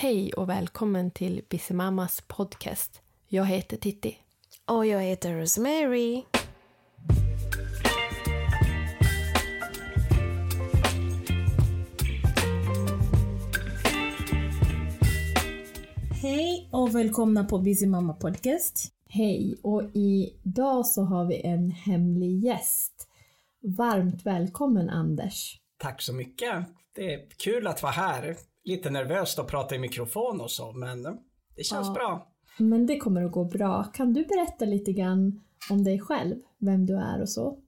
Hej och välkommen till Bissemammas podcast. Jag heter Titti. Och jag heter Rosemary. Hej och välkomna på Busy Mamma Podcast. Hej och idag så har vi en hemlig gäst. Varmt välkommen Anders. Tack så mycket. Det är kul att vara här. Lite nervöst att prata i mikrofon och så, men det känns Ja. bra. Men det kommer att gå bra. Kan du berätta lite grann om dig själv, vem du är och så?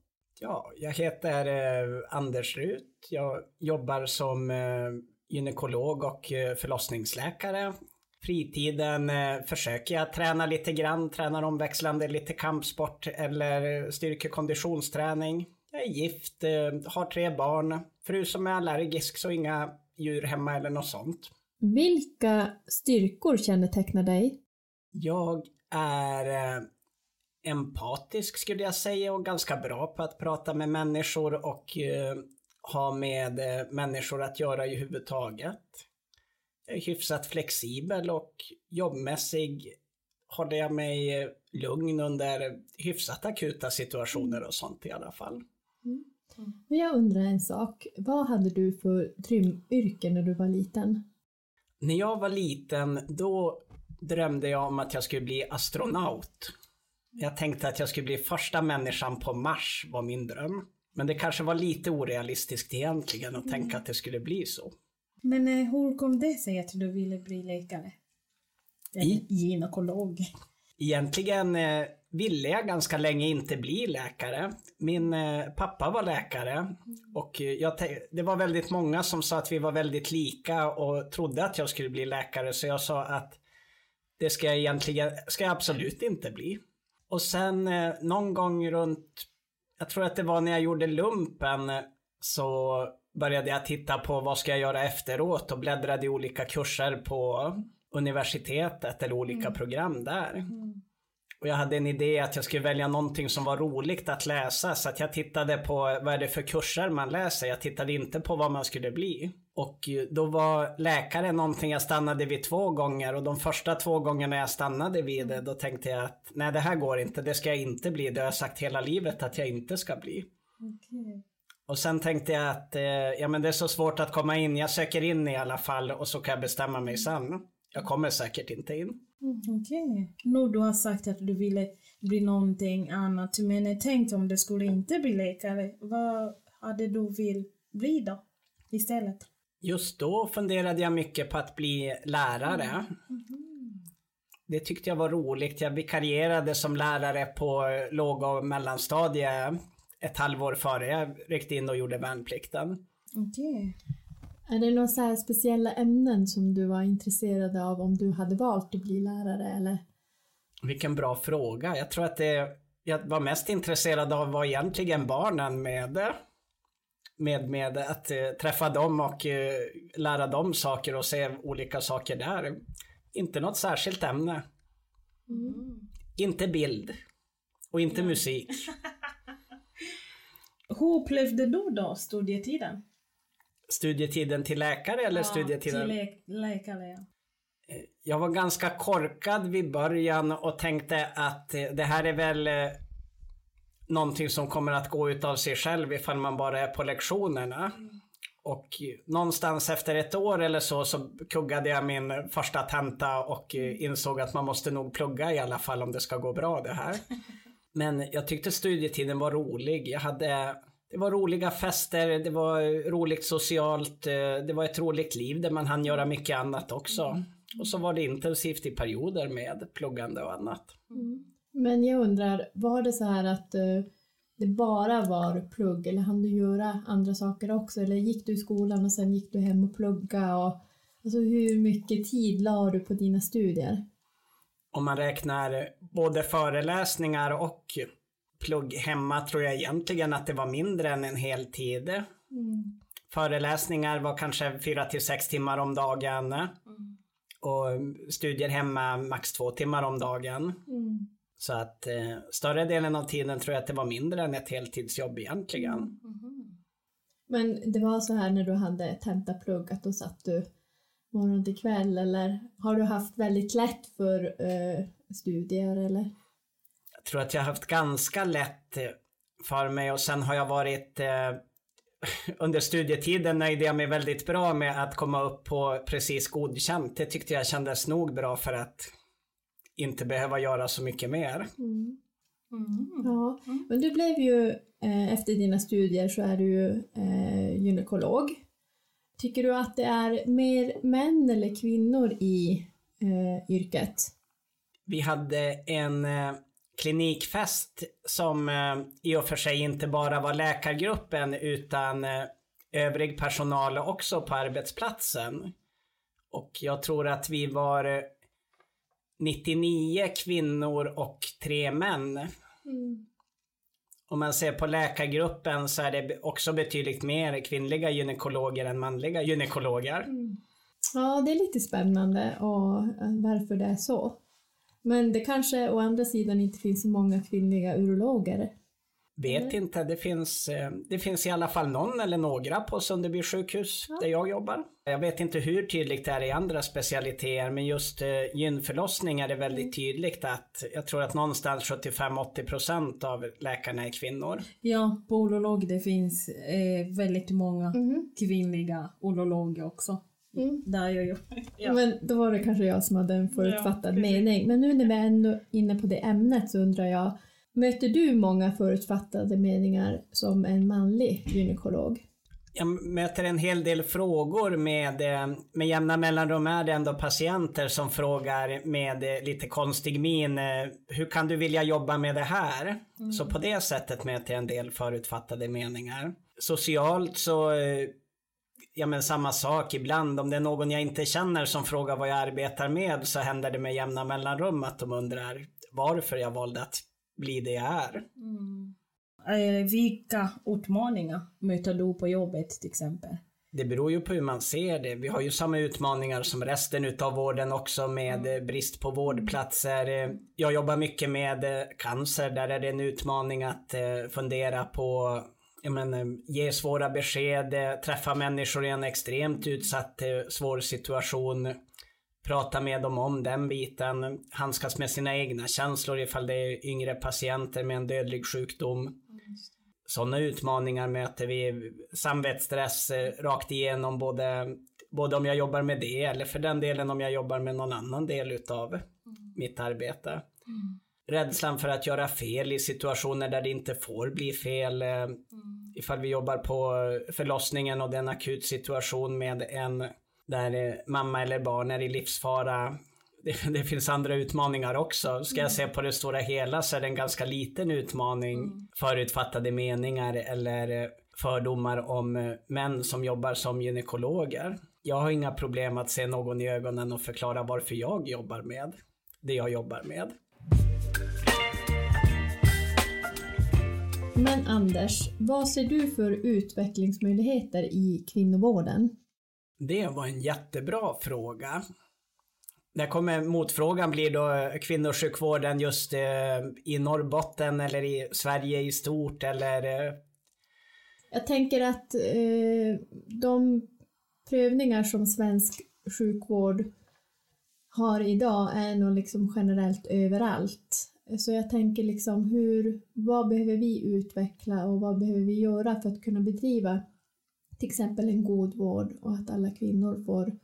Ja, jag heter eh, Anders Rut. Jag jobbar som eh, gynekolog och eh, förlossningsläkare. Fritiden försöker jag träna lite grann, tränar omväxlande lite kampsport eller styrkekonditionsträning. Jag är gift, har tre barn, fru som är allergisk så inga djur hemma eller något sånt. Vilka styrkor kännetecknar dig? Jag är eh, empatisk skulle jag säga och ganska bra på att prata med människor och eh, ha med eh, människor att göra i huvudtaget. Jag är hyfsat flexibel och jobbmässig håller jag mig lugn under hyfsat akuta situationer och sånt i alla fall. Men jag undrar en sak. Vad hade du för drömyrke när du var liten? När jag var liten då drömde jag om att jag skulle bli astronaut. Jag tänkte att jag skulle bli första människan på Mars var min dröm. Men det kanske var lite orealistiskt egentligen att tänka att det skulle bli så. Men eh, hur kom det sig att du ville bli läkare? I- gynekolog? Egentligen eh, ville jag ganska länge inte bli läkare. Min eh, pappa var läkare och eh, det var väldigt många som sa att vi var väldigt lika och trodde att jag skulle bli läkare så jag sa att det ska jag egentligen, ska jag absolut inte bli. Och sen eh, någon gång runt, jag tror att det var när jag gjorde lumpen så började jag titta på vad ska jag göra efteråt och bläddrade i olika kurser på universitetet eller olika program där. Och jag hade en idé att jag skulle välja någonting som var roligt att läsa så att jag tittade på vad är det för kurser man läser. Jag tittade inte på vad man skulle bli. Och då var läkare någonting jag stannade vid två gånger och de första två gångerna jag stannade vid det då tänkte jag att nej det här går inte, det ska jag inte bli. Det har jag sagt hela livet att jag inte ska bli. Och sen tänkte jag att eh, ja, men det är så svårt att komma in. Jag söker in i alla fall och så kan jag bestämma mig sen. Jag kommer säkert inte in. Okej. Nu du har sagt att du ville bli någonting annat, men tänkte om du skulle inte bli läkare, vad hade du vill bli då? Istället? Just då funderade jag mycket på att bli lärare. Det tyckte jag var roligt. Jag vikarierade som lärare på låg och mellanstadie ett halvår före jag ryckte in och gjorde värnplikten. Okej. Är det några så speciella ämnen som du var intresserad av om du hade valt att bli lärare eller? Vilken bra fråga. Jag tror att det jag var mest intresserad av var egentligen barnen med med, med att eh, träffa dem och eh, lära dem saker och se olika saker där. Inte något särskilt ämne. Inte bild. Och inte musik. Hur upplevde du då studietiden? Studietiden till läkare eller studietiden? Till lä- läkare, ja. Jag var ganska korkad vid början och tänkte att eh, det här är väl eh, någonting som kommer att gå utav sig själv ifall man bara är på lektionerna. Och eh, någonstans efter ett år eller så så kuggade jag min första tenta och eh, insåg att man måste nog plugga i alla fall om det ska gå bra det här. Men jag tyckte studietiden var rolig. Jag hade, det var roliga fester, det var roligt socialt, eh, det var ett roligt liv där man hann göra mycket annat också. Och så var det intensivt i perioder med pluggande och annat. Men jag undrar, var det så här att eh, det bara var plugg eller hann du göra andra saker också? Eller gick du i skolan och sen gick du hem och plugga? Och, alltså hur mycket tid la du på dina studier? Om man räknar både föreläsningar och plugg hemma tror jag egentligen att det var mindre än en hel tid. Föreläsningar var kanske 4 till 6 timmar om dagen. Och studier hemma max två timmar om dagen. Så att eh, större delen av tiden tror jag att det var mindre än ett heltidsjobb egentligen. Men det var så här när du hade tentaplugg att då satt du morgon till kväll eller har du haft väldigt lätt för eh, studier eller? Jag tror att jag har haft ganska lätt eh, för mig och sen har jag varit eh, under studietiden nöjde jag mig väldigt bra med att komma upp på precis godkänt. Det tyckte jag kändes nog bra för att inte behöva göra så mycket mer. Mm. Mm. Ja, men du blev ju eh, efter dina studier så är du ju eh, gynekolog. Tycker du att det är mer män eller kvinnor i eh, yrket? Vi hade en eh, klinikfest som eh, i och för sig inte bara var läkargruppen utan eh, övrig personal också på arbetsplatsen. Och jag tror att vi var eh, 99 kvinnor och tre män. Om man ser på läkargruppen så är det också betydligt mer kvinnliga gynekologer än manliga gynekologer. Ja, det är lite spännande och eh, varför det är så. Men det kanske å andra sidan inte finns så många kvinnliga urologer. Vet inte, det finns, eh, det finns i alla fall någon eller några på Sunderby sjukhus där jag jobbar. Jag vet inte hur tydligt det är i andra specialiteter men just eh, gynförlossning är det väldigt tydligt att jag tror att någonstans 75-80% av läkarna är kvinnor. Ja, på urolog det finns eh, väldigt många kvinnliga urologer också. Mm. Där jag jobbar. Ja. Men då var det kanske jag som hade en förutfattad Ja, mening. Men nu när vi är ändå inne på det ämnet så undrar jag, möter du många förutfattade meningar som en manlig gynekolog? Jag möter en hel del frågor med, eh, med jämna mellanrum är det ändå patienter som frågar med eh, lite konstig min. eh, Hur kan du vilja jobba med det här? Så på det sättet möter jag en del förutfattade meningar. Socialt så, ja men samma sak ibland. Om det är någon jag inte känner som frågar vad jag arbetar med så händer det med jämna mellanrum att de undrar varför jag valde att bli det jag är. Eh, vilka utmaningar möter du på jobbet till exempel? Det beror ju på hur man ser det. Vi har ju samma utmaningar som resten utav vården också med eh, brist på vårdplatser. Eh, Jag jobbar mycket med cancer. Där är det en utmaning att fundera på jag menar, ge svåra besked, eh, träffa människor i en extremt utsatt, eh, svår situation. Prata med dem om den biten. Handskas med sina egna känslor ifall det är yngre patienter med en dödlig sjukdom. Sådana utmaningar möter vi. Samvetsstress eh, rakt igenom både, både om jag jobbar med det eller för den delen om jag jobbar med någon annan del utav mitt arbete. Rädslan för att göra fel i situationer där det inte får bli fel. eh, Ifall vi jobbar på förlossningen och det är en akut situation med en där eh, mamma eller barn är i livsfara. Det, det finns andra utmaningar också. Ska jag se på det stora hela så är det en ganska liten utmaning. Förutfattade meningar eller eh, fördomar om eh, män som jobbar som gynekologer. Jag har inga problem att se någon i ögonen och förklara varför jag jobbar med det jag jobbar med. Men Anders, vad ser du för utvecklingsmöjligheter i kvinnovården? Det var en jättebra fråga. Där kommer motfrågan blir då kvinnosjukvården just eh, i Norrbotten eller i Sverige i stort eller eh, Jag tänker att eh, de prövningar som svensk sjukvård har idag är nog liksom generellt överallt. Så jag tänker liksom hur, vad behöver vi utveckla och vad behöver vi göra för att kunna bedriva till exempel en god vård och att alla kvinnor får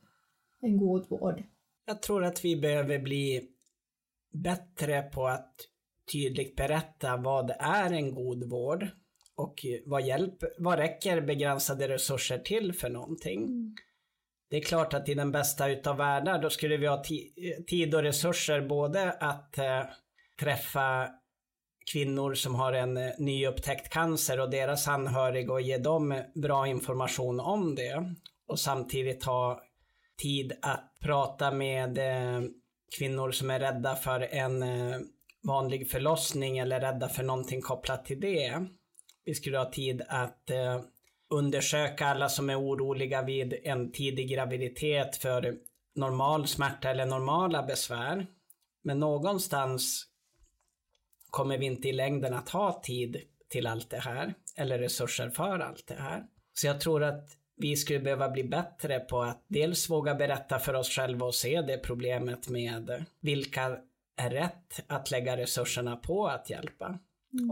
en god vård. Jag tror att vi behöver bli bättre på att tydligt berätta vad är en god vård och vad, hjälp, vad räcker begränsade resurser till för någonting. Det är klart att i den bästa utav världar då skulle vi ha ti- tid och resurser både att eh, träffa kvinnor som har en eh, nyupptäckt cancer och deras anhöriga och ge dem eh, bra information om det. Och samtidigt ha tid att prata med eh, kvinnor som är rädda för en vanlig förlossning eller rädda för någonting kopplat till det. Vi skulle ha tid att undersöka alla som är oroliga vid en tidig graviditet för normal smärta eller normala besvär. Men någonstans kommer vi inte i längden att ha tid till allt det här eller resurser för allt det här. Så jag tror att vi skulle behöva bli bättre på att dels våga berätta för oss själva och se det problemet med vilka är rätt att lägga resurserna på att hjälpa.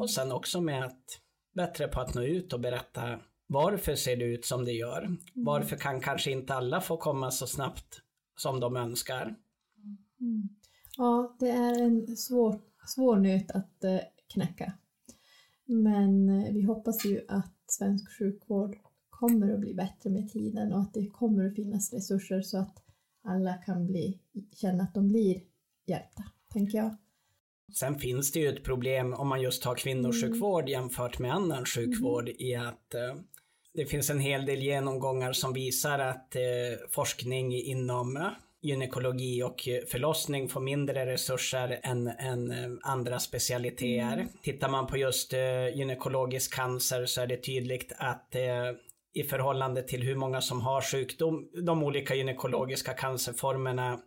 Och sen också med att bättre på att nå ut och berätta varför ser det ut som det gör? Varför kan kanske inte alla få komma så snabbt som de önskar? Ja, det är en svår, svår nöt att eh, knäcka. Men eh, vi hoppas ju att svensk sjukvård kommer att bli bättre med tiden och att det kommer att finnas resurser så att alla kan bli, känna att de blir hjälpta, tänker jag. Sen finns det ju ett problem om man just tar kvinnosjukvård jämfört med annan sjukvård i att eh, det finns en hel del genomgångar som visar att eh, forskning inom gynekologi och förlossning får mindre resurser än, än eh, andra specialiteter. Tittar man på just eh, gynekologisk cancer så är det tydligt att eh, i förhållande till hur många som har sjukdom, de olika gynekologiska cancerformerna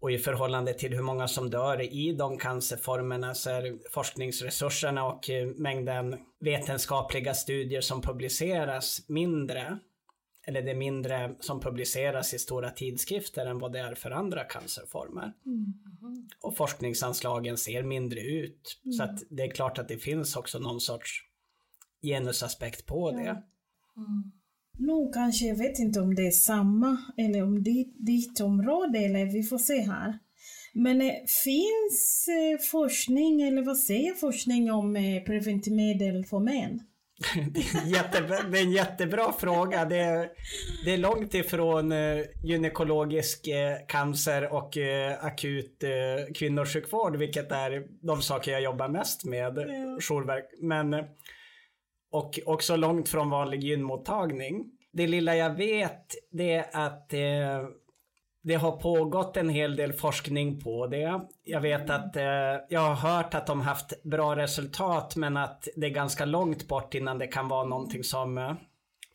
och i förhållande till hur många som dör i de cancerformerna så är forskningsresurserna och mängden vetenskapliga studier som publiceras mindre. Eller det är mindre som publiceras i stora tidskrifter än vad det är för andra cancerformer. Och forskningsanslagen ser mindre ut. Så att det är klart att det finns också någon sorts genusaspekt på det. Nu kanske, jag vet inte om det är samma eller om ditt, ditt område eller vi får se här. Men eh, finns eh, forskning eller vad säger forskning om eh, preventivmedel för män? Jättebra, det är en jättebra fråga. Det är, det är långt ifrån eh, gynekologisk eh, cancer och eh, akut kvinnosjukvård, vilket är de saker jag jobbar mest med, jourverk. Men, och också långt från vanlig gynmottagning. Det lilla jag vet, det är att det har pågått en hel del forskning på det. Jag vet att eh, jag har hört att de haft bra resultat men att det är ganska långt bort innan det kan vara någonting som eh,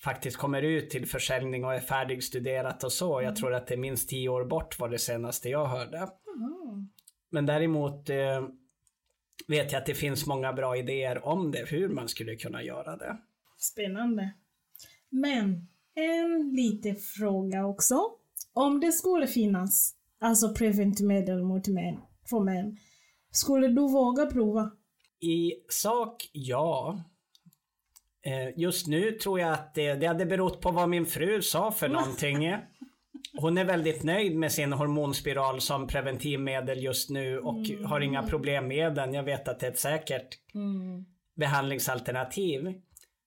faktiskt kommer ut till försäljning och är färdigstuderat och så. Jag tror att det är minst tio år bort var det senaste jag hörde. Men däremot eh, vet jag att det finns många bra idéer om det, hur man skulle kunna göra det. Spännande. Men en liten fråga också. Om det skulle finnas alltså preventivmedel mot män, för män, skulle du våga prova? I sak, ja. Eh, Just nu tror jag att det, det hade berott på vad min fru sa för någonting. Hon är väldigt nöjd med sin hormonspiral som preventivmedel just nu och har inga problem med den. Jag vet att det är ett säkert behandlingsalternativ.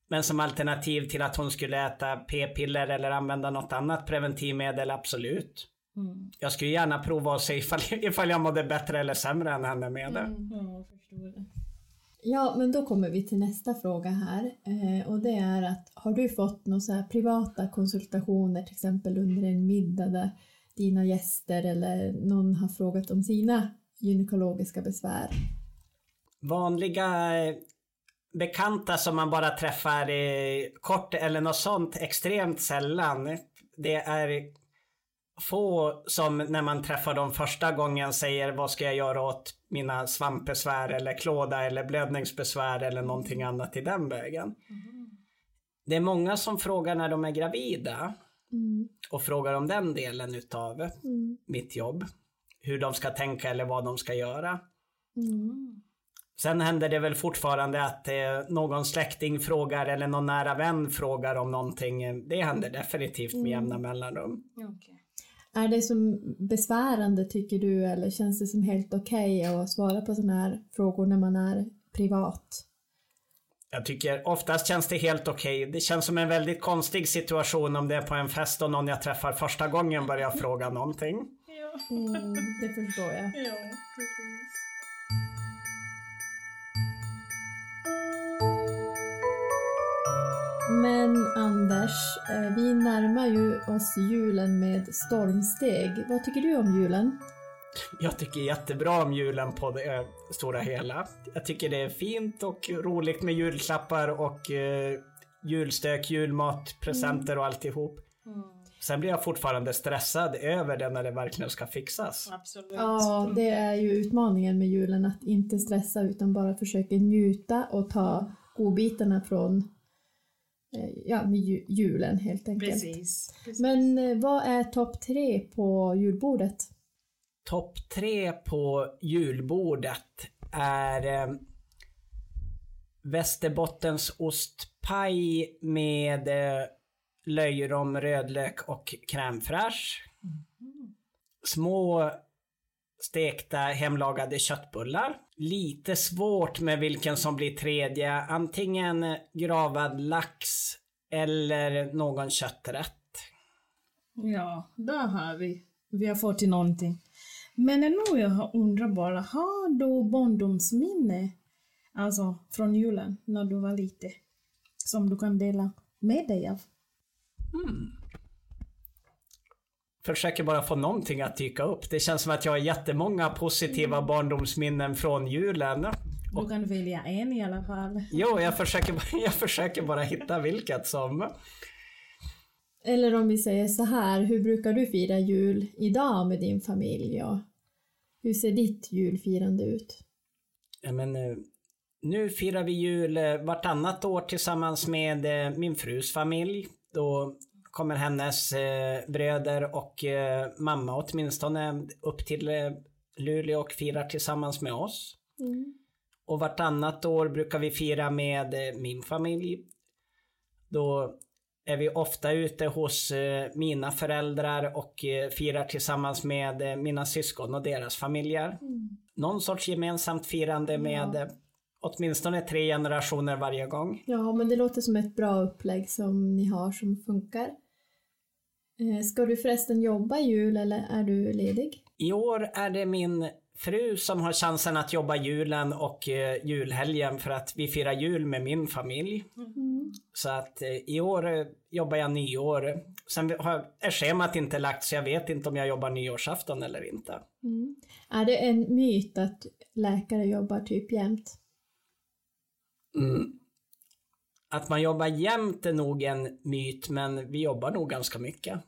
Men som alternativ till att hon skulle äta p-piller eller använda något annat preventivmedel, absolut. Jag skulle gärna prova och se ifall, ifall jag mådde bättre eller sämre än henne med det. Ja, jag förstår det. Ja, men då kommer vi till nästa fråga här eh, och det är att har du fått några privata konsultationer till exempel under en middag där dina gäster eller någon har frågat om sina gynekologiska besvär? Vanliga eh, bekanta som man bara träffar kort eller något sånt extremt sällan. Det är få som när man träffar dem första gången säger vad ska jag göra åt mina svampbesvär eller klåda eller blödningsbesvär eller någonting annat i den vägen. Det är många som frågar när de är gravida och frågar om den delen utav mitt jobb. Hur de ska tänka eller vad de ska göra. Sen händer det väl fortfarande att eh, någon släkting frågar eller någon nära vän frågar om någonting. Det händer definitivt med jämna mellanrum. Är det som besvärande tycker du eller känns det som helt okej att svara på sådana här frågor när man är privat? Jag tycker oftast känns det helt okej. Det känns som en väldigt konstig situation om det är på en fest och någon jag träffar första gången börjar fråga någonting. Mm, det förstår jag. Ja, precis. Men Anders, eh, vi närmar ju oss julen med stormsteg. Vad tycker du om julen? Jag tycker jättebra om julen på det eh, stora hela. Jag tycker det är fint och roligt med julklappar och eh, julstök, julmat, presenter och alltihop. Sen blir jag fortfarande stressad över det när det verkligen ska fixas. Absolut. Ja, det är ju utmaningen med julen att inte stressa utan bara försöka njuta och ta godbitarna från ja, med ju, julen helt enkelt. Precis. Precis. Men eh, vad är topp tre på julbordet? Topp tre på julbordet är eh, Västerbottens ostpaj med eh, löjrom, rödlök och crème fraîche. Små stekta hemlagade köttbullar. Lite svårt med vilken som blir tredje. Antingen gravad lax eller någon kötträtt. Ja, där har vi. Vi har fått till någonting. Men nu jag har undrar bara, har du barndomsminne, alltså från julen, när du var liten, som du kan dela med dig av? Försöker bara få någonting att dyka upp. Det känns som att jag har jättemånga positiva barndomsminnen från julen. Du kan välja en i alla fall. Jo, jag försöker, jag försöker bara hitta vilket som... Eller om vi säger så här, hur brukar du fira jul idag med din familj? Och hur ser ditt julfirande ut? Ja, men, eh, nu firar vi jul eh, vartannat år tillsammans med eh, min frus familj. Då kommer hennes eh, bröder och eh, mamma åtminstone upp till eh, Luleå och firar tillsammans med oss. Och vartannat år brukar vi fira med min familj. Då är vi ofta ute hos mina föräldrar och firar tillsammans med mina syskon och deras familjer. Någon sorts gemensamt firande med eh, åtminstone tre generationer varje gång. Ja, men det låter som ett bra upplägg som ni har som funkar. Eh, Ska du förresten jobba jul eller är du ledig? I år är det min fru som har chansen att jobba julen och eh, julhelgen för att vi firar jul med min familj. Så att eh, i år jobbar jag nyår. Sen är schemat inte lagt så jag vet inte om jag jobbar nyårsafton eller inte. Är det en myt att läkare jobbar typ jämt? Mm. Att man jobbar jämt är nog en myt men vi jobbar nog ganska mycket.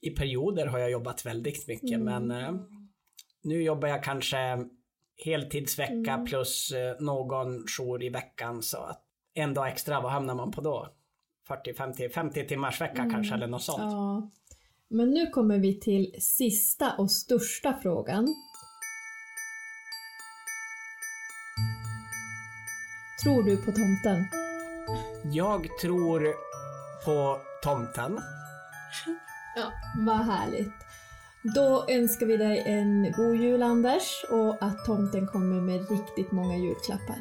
I perioder har jag jobbat väldigt mycket men eh, nu jobbar jag kanske heltidsvecka plus eh, någon jour i veckan så att en dag extra, vad hamnar man på då? 40, 50, 50 timmars vecka kanske eller något sånt. Ja. Men nu kommer vi till sista och största frågan. Tror du på tomten? Jag tror på tomten. Ja, vad härligt. Då önskar vi dig en god jul Anders och att tomten kommer med riktigt många julklappar.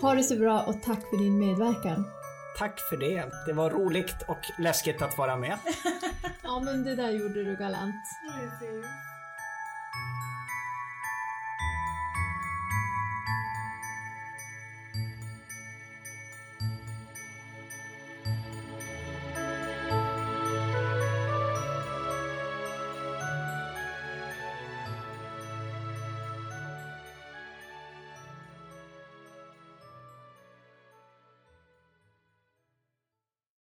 Ha det så bra och tack för din medverkan. Tack för det. Det var roligt och läskigt att vara med. Ja, men det där gjorde du galant.